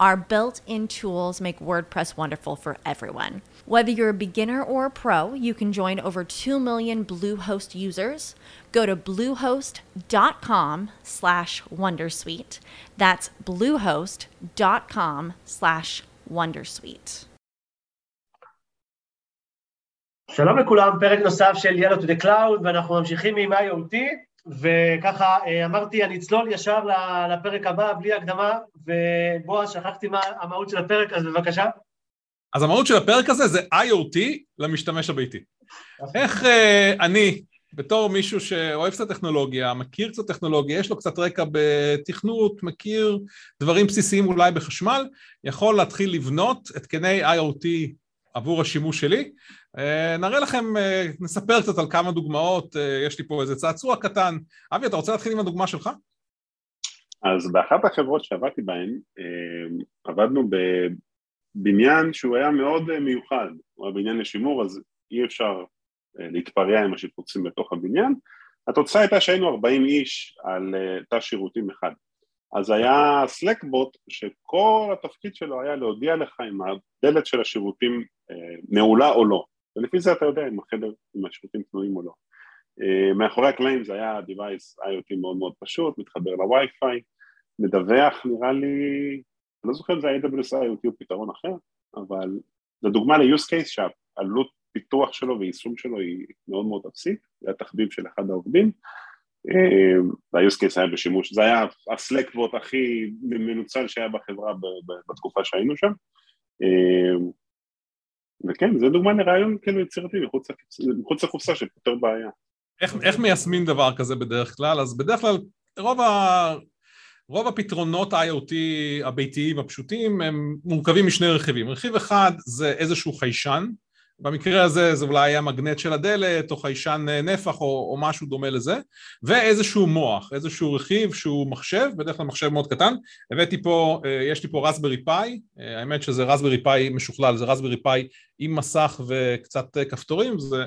Our built in tools make WordPress wonderful for everyone. Whether you're a beginner or a pro, you can join over 2 million Bluehost users. Go to bluehost.com slash wondersuite. That's bluehost.com slash wondersuite. שלום לכולם, פרק נוסף של Yellow to the Cloud, ואנחנו ממשיכים עם IoT, וככה אמרתי, אני אצלול ישר לפרק הבא בלי הקדמה, ובועז, שכחתי מה המהות של הפרק, אז בבקשה. אז המהות של הפרק הזה זה IoT למשתמש הביתי. איך uh, אני, בתור מישהו שאוהב קצת טכנולוגיה, מכיר קצת טכנולוגיה, יש לו קצת רקע בתכנות, מכיר דברים בסיסיים אולי בחשמל, יכול להתחיל לבנות התקני IoT עבור השימוש שלי. Uh, נראה לכם, uh, נספר קצת על כמה דוגמאות, uh, יש לי פה איזה צעצוע קטן. אבי, אתה רוצה להתחיל עם הדוגמה שלך? אז באחת החברות שעבדתי בהן, עבדנו בניין שהוא היה מאוד אה, מיוחד, הוא היה בניין לשימור אז אי אפשר אה, להתפרע עם השיפוצים בתוך הבניין, התוצאה הייתה שהיינו 40 איש על אה, תא שירותים אחד, אז היה סלקבוט שכל התפקיד שלו היה להודיע לך אם הדלת של השירותים נעולה או לא, ולפי זה אתה יודע אם החדר, אם השירותים פנויים או לא. מאחורי הקלעים זה היה device IoT מאוד מאוד פשוט, מתחבר לווי-פיי, מדווח נראה לי אני לא זוכר אם זה ה-AWS IoT או פתרון אחר, אבל זו דוגמה ל-use case שהעלות פיתוח שלו ויישום שלו היא מאוד מאוד אפסית, זה התחביב של אחד העובדים, אה, וה-use case היה בשימוש, זה היה הסלקבוט הכי מנוצל שהיה בחברה בתקופה שהיינו שם, אה, וכן, זו דוגמה לרעיון כאילו יצירתי מחוץ, לקופסה שפותר בעיה. איך מיישמים דבר כזה בדרך כלל? אז בדרך כלל רוב ה... רוב הפתרונות ה-IoT הביתיים הפשוטים הם מורכבים משני רכיבים. רכיב אחד זה איזשהו חיישן, במקרה הזה זה אולי היה מגנט של הדלת או חיישן נפח או, או משהו דומה לזה, ואיזשהו מוח, איזשהו רכיב שהוא מחשב, בדרך כלל מחשב מאוד קטן. הבאתי פה, אה, יש לי פה רסברי פאי, אה, האמת שזה רסברי פאי משוכלל, זה רסברי פאי עם מסך וקצת כפתורים, זה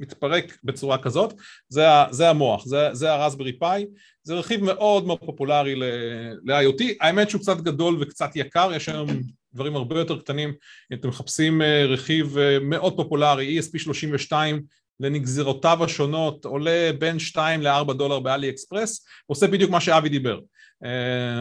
מתפרק בצורה כזאת, זה, זה המוח, זה, זה הרסברי פאי, זה רכיב מאוד מאוד פופולרי ל-IoT, האמת שהוא קצת גדול וקצת יקר, יש היום דברים הרבה יותר קטנים, אתם מחפשים אה, רכיב אה, מאוד פופולרי, ESP32 לנגזרותיו השונות, עולה בין 2 ל-4 דולר באלי אקספרס, עושה בדיוק מה שאבי דיבר,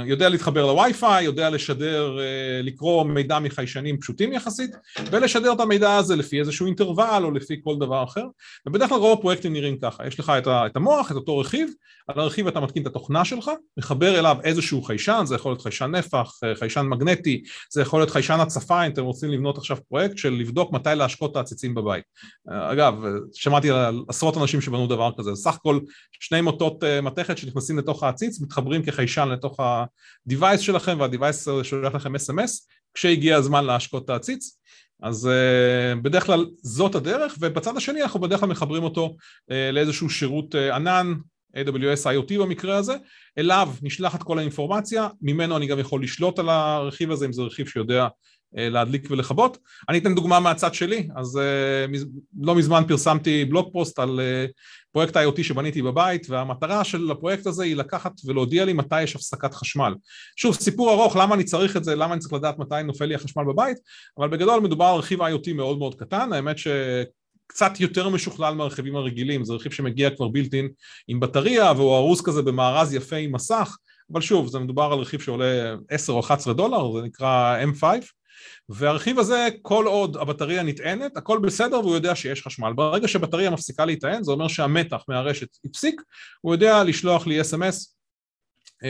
יודע להתחבר לווי-פיי, יודע לשדר, אה, לקרוא מידע מחיישנים פשוטים יחסית ולשדר את המידע הזה לפי איזשהו אינטרוול או לפי כל דבר אחר ובדרך כלל רוב הפרויקטים נראים ככה, יש לך את המוח, את אותו רכיב, על הרכיב אתה מתקין את התוכנה שלך, מחבר אליו איזשהו חיישן, זה יכול להיות חיישן נפח, אה, חיישן מגנטי, זה יכול להיות חיישן הצפה אם אתם רוצים לבנות עכשיו פרויקט של לבדוק מתי להשקות את העציצים בבית. אגב, שמעתי על עשרות אנשים שבנו דבר כזה, סך הכל שני מוטות מתכת שנכנסים לתוך העציץ מתחברים כחיישן לתוך ה-device שלכם וה-device שולח לכם אס.אם.אס כשהגיע הזמן להשקות את העציץ. אז uh, בדרך כלל זאת הדרך ובצד השני אנחנו בדרך כלל מחברים אותו uh, לאיזשהו שירות uh, ענן AWS IoT במקרה הזה, אליו נשלחת כל האינפורמציה, ממנו אני גם יכול לשלוט על הרכיב הזה אם זה רכיב שיודע להדליק ולכבות. אני אתן דוגמה מהצד שלי, אז אה, לא מזמן פרסמתי בלוג פוסט על אה, פרויקט IoT שבניתי בבית, והמטרה של הפרויקט הזה היא לקחת ולהודיע לי מתי יש הפסקת חשמל. שוב, סיפור ארוך, למה אני צריך את זה, למה אני צריך לדעת מתי נופל לי החשמל בבית, אבל בגדול מדובר על רכיב IoT מאוד מאוד קטן, האמת ש... קצת יותר משוכלל מהרכיבים הרגילים, זה רכיב שמגיע כבר בילטין עם בטריה והוא ארוז כזה במארז יפה עם מסך, אבל שוב, זה מדובר על רכיב שעולה 10 או 11 דולר, זה נקרא M5, והרכיב הזה, כל עוד הבטריה נטענת, הכל בסדר והוא יודע שיש חשמל. ברגע שבטריה מפסיקה להיטען, זה אומר שהמתח מהרשת הפסיק, הוא יודע לשלוח לי אס.אם.אס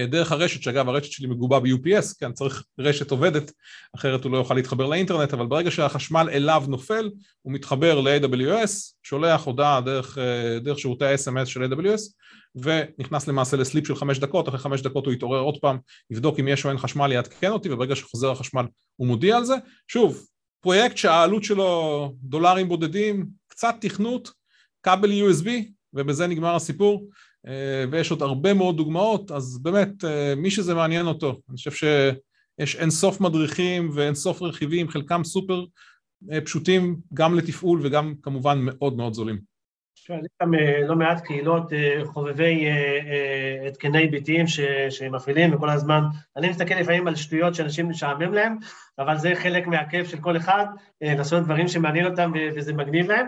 דרך הרשת, שאגב הרשת שלי מגובה ב-UPS, כי אני צריך רשת עובדת, אחרת הוא לא יוכל להתחבר לאינטרנט, אבל ברגע שהחשמל אליו נופל, הוא מתחבר ל-AWS, שולח הודעה דרך, אה, דרך שירותי ה-SMS של AWS, ונכנס למעשה לסליפ של חמש דקות, אחרי חמש דקות הוא יתעורר עוד פעם, יבדוק אם יש או אין חשמל, יעדכן אותי, וברגע שחוזר החשמל הוא מודיע על זה. שוב, פרויקט שהעלות שלו דולרים בודדים, קצת תכנות, כבל USB, ובזה נגמר הסיפור. אה, ויש עוד הרבה מאוד דוגמאות, אז באמת, אה, מי שזה מעניין אותו, אני חושב שיש אין סוף מדריכים ואין סוף רכיבים, חלקם סופר אה, פשוטים גם לתפעול וגם כמובן מאוד מאוד זולים. יש גם לא מעט קהילות חובבי התקני ביתיים שמפעילים וכל הזמן, אני מסתכל לפעמים על שטויות שאנשים משעמם להם, אבל זה חלק מהכיף של כל אחד, לעשות דברים שמעניין אותם וזה מגניב להם.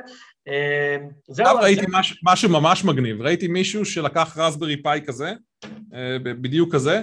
זהו. ראיתי משהו ממש מגניב, ראיתי מישהו שלקח רסברי פאי כזה, בדיוק כזה,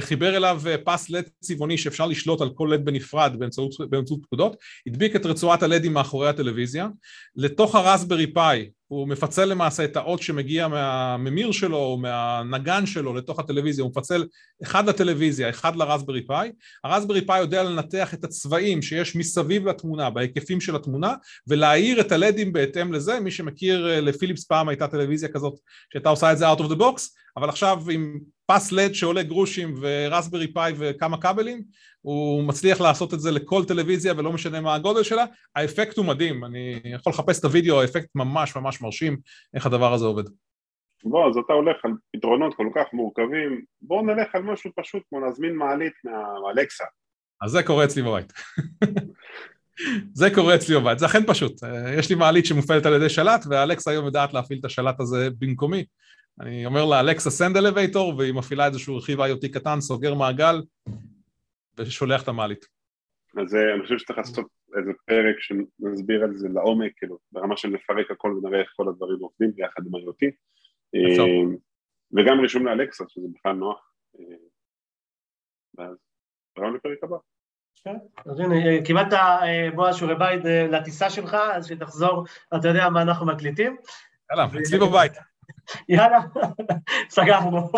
חיבר אליו פס לד צבעוני שאפשר לשלוט על כל לד בנפרד באמצעות, באמצעות פקודות, הדביק את רצועת הלדים מאחורי הטלוויזיה, לתוך הרסברי פאי הוא מפצל למעשה את האות שמגיע מהממיר שלו או מהנגן שלו לתוך הטלוויזיה, הוא מפצל אחד לטלוויזיה, אחד לרסברי פאי, הרסברי פאי יודע לנתח את הצבעים שיש מסביב לתמונה, בהיקפים של התמונה, ולהאיר את הלדים בהתאם לזה, מי שמכיר לפיליפס פעם הייתה טלוויזיה כזאת שהייתה עושה את זה out of the box, אבל עכשיו עם פס לד שעולה גרושים ורסברי פאי וכמה כבלים, הוא מצליח לעשות את זה לכל טלוויזיה ולא משנה מה הגודל שלה, האפקט הוא מדהים, אני יכול לחפש את הוידאו, האפקט ממש ממש מרשים איך הדבר הזה עובד. בוא, אז אתה הולך על פתרונות כל כך מורכבים, בוא נלך על משהו פשוט כמו להזמין מעלית מהאלקסה. אז זה קורה אצלי בבית. זה קורה אצלי בבית, זה אכן פשוט. יש לי מעלית שמופעלת על ידי שלט, והאלקסה היום יודעת להפעיל את השלט הזה במקומי. אני אומר לה, אלקסה סנד אלווייטור, והיא מפעילה איזשהו רכיב IoT קטן, סוגר מעגל, ושולח את המעלית. אז אה, אני חושב שצריך לעשות איזה פרק שנסביר על זה לעומק, כאילו, ברמה של נפרק הכל ונראה איך כל הדברים עובדים ביחד עם IoT. אה, וגם רישום לאלקסה, שזה בכלל נוח. אה, ואז רעיון לפרק הבא. כן, אז הנה, קיבלת בועז שיעורי בית לטיסה שלך, אז שתחזור, אתה יודע מה אנחנו מקליטים. יאללה, אצלי בבית. יאללה, סגרנו.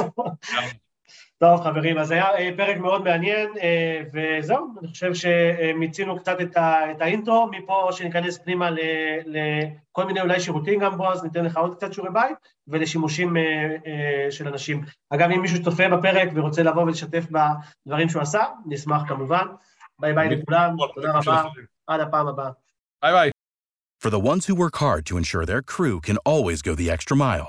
טוב חברים, אז היה אה, פרק מאוד מעניין, אה, וזהו, אני חושב שמיצינו קצת את, ה, את האינטרו, מפה שניכנס פנימה לכל מיני אולי שירותים גם בועז, ניתן לך עוד קצת שיעורי בית, ולשימושים אה, של אנשים. אגב, אם מישהו צופה בפרק ורוצה לבוא ולשתף בדברים שהוא עשה, נשמח כמובן. ביי ביי לכולם, תודה רבה, עד הפעם הבאה. ביי ביי. For the ones who work hard to ensure their crew can always go the extra mile,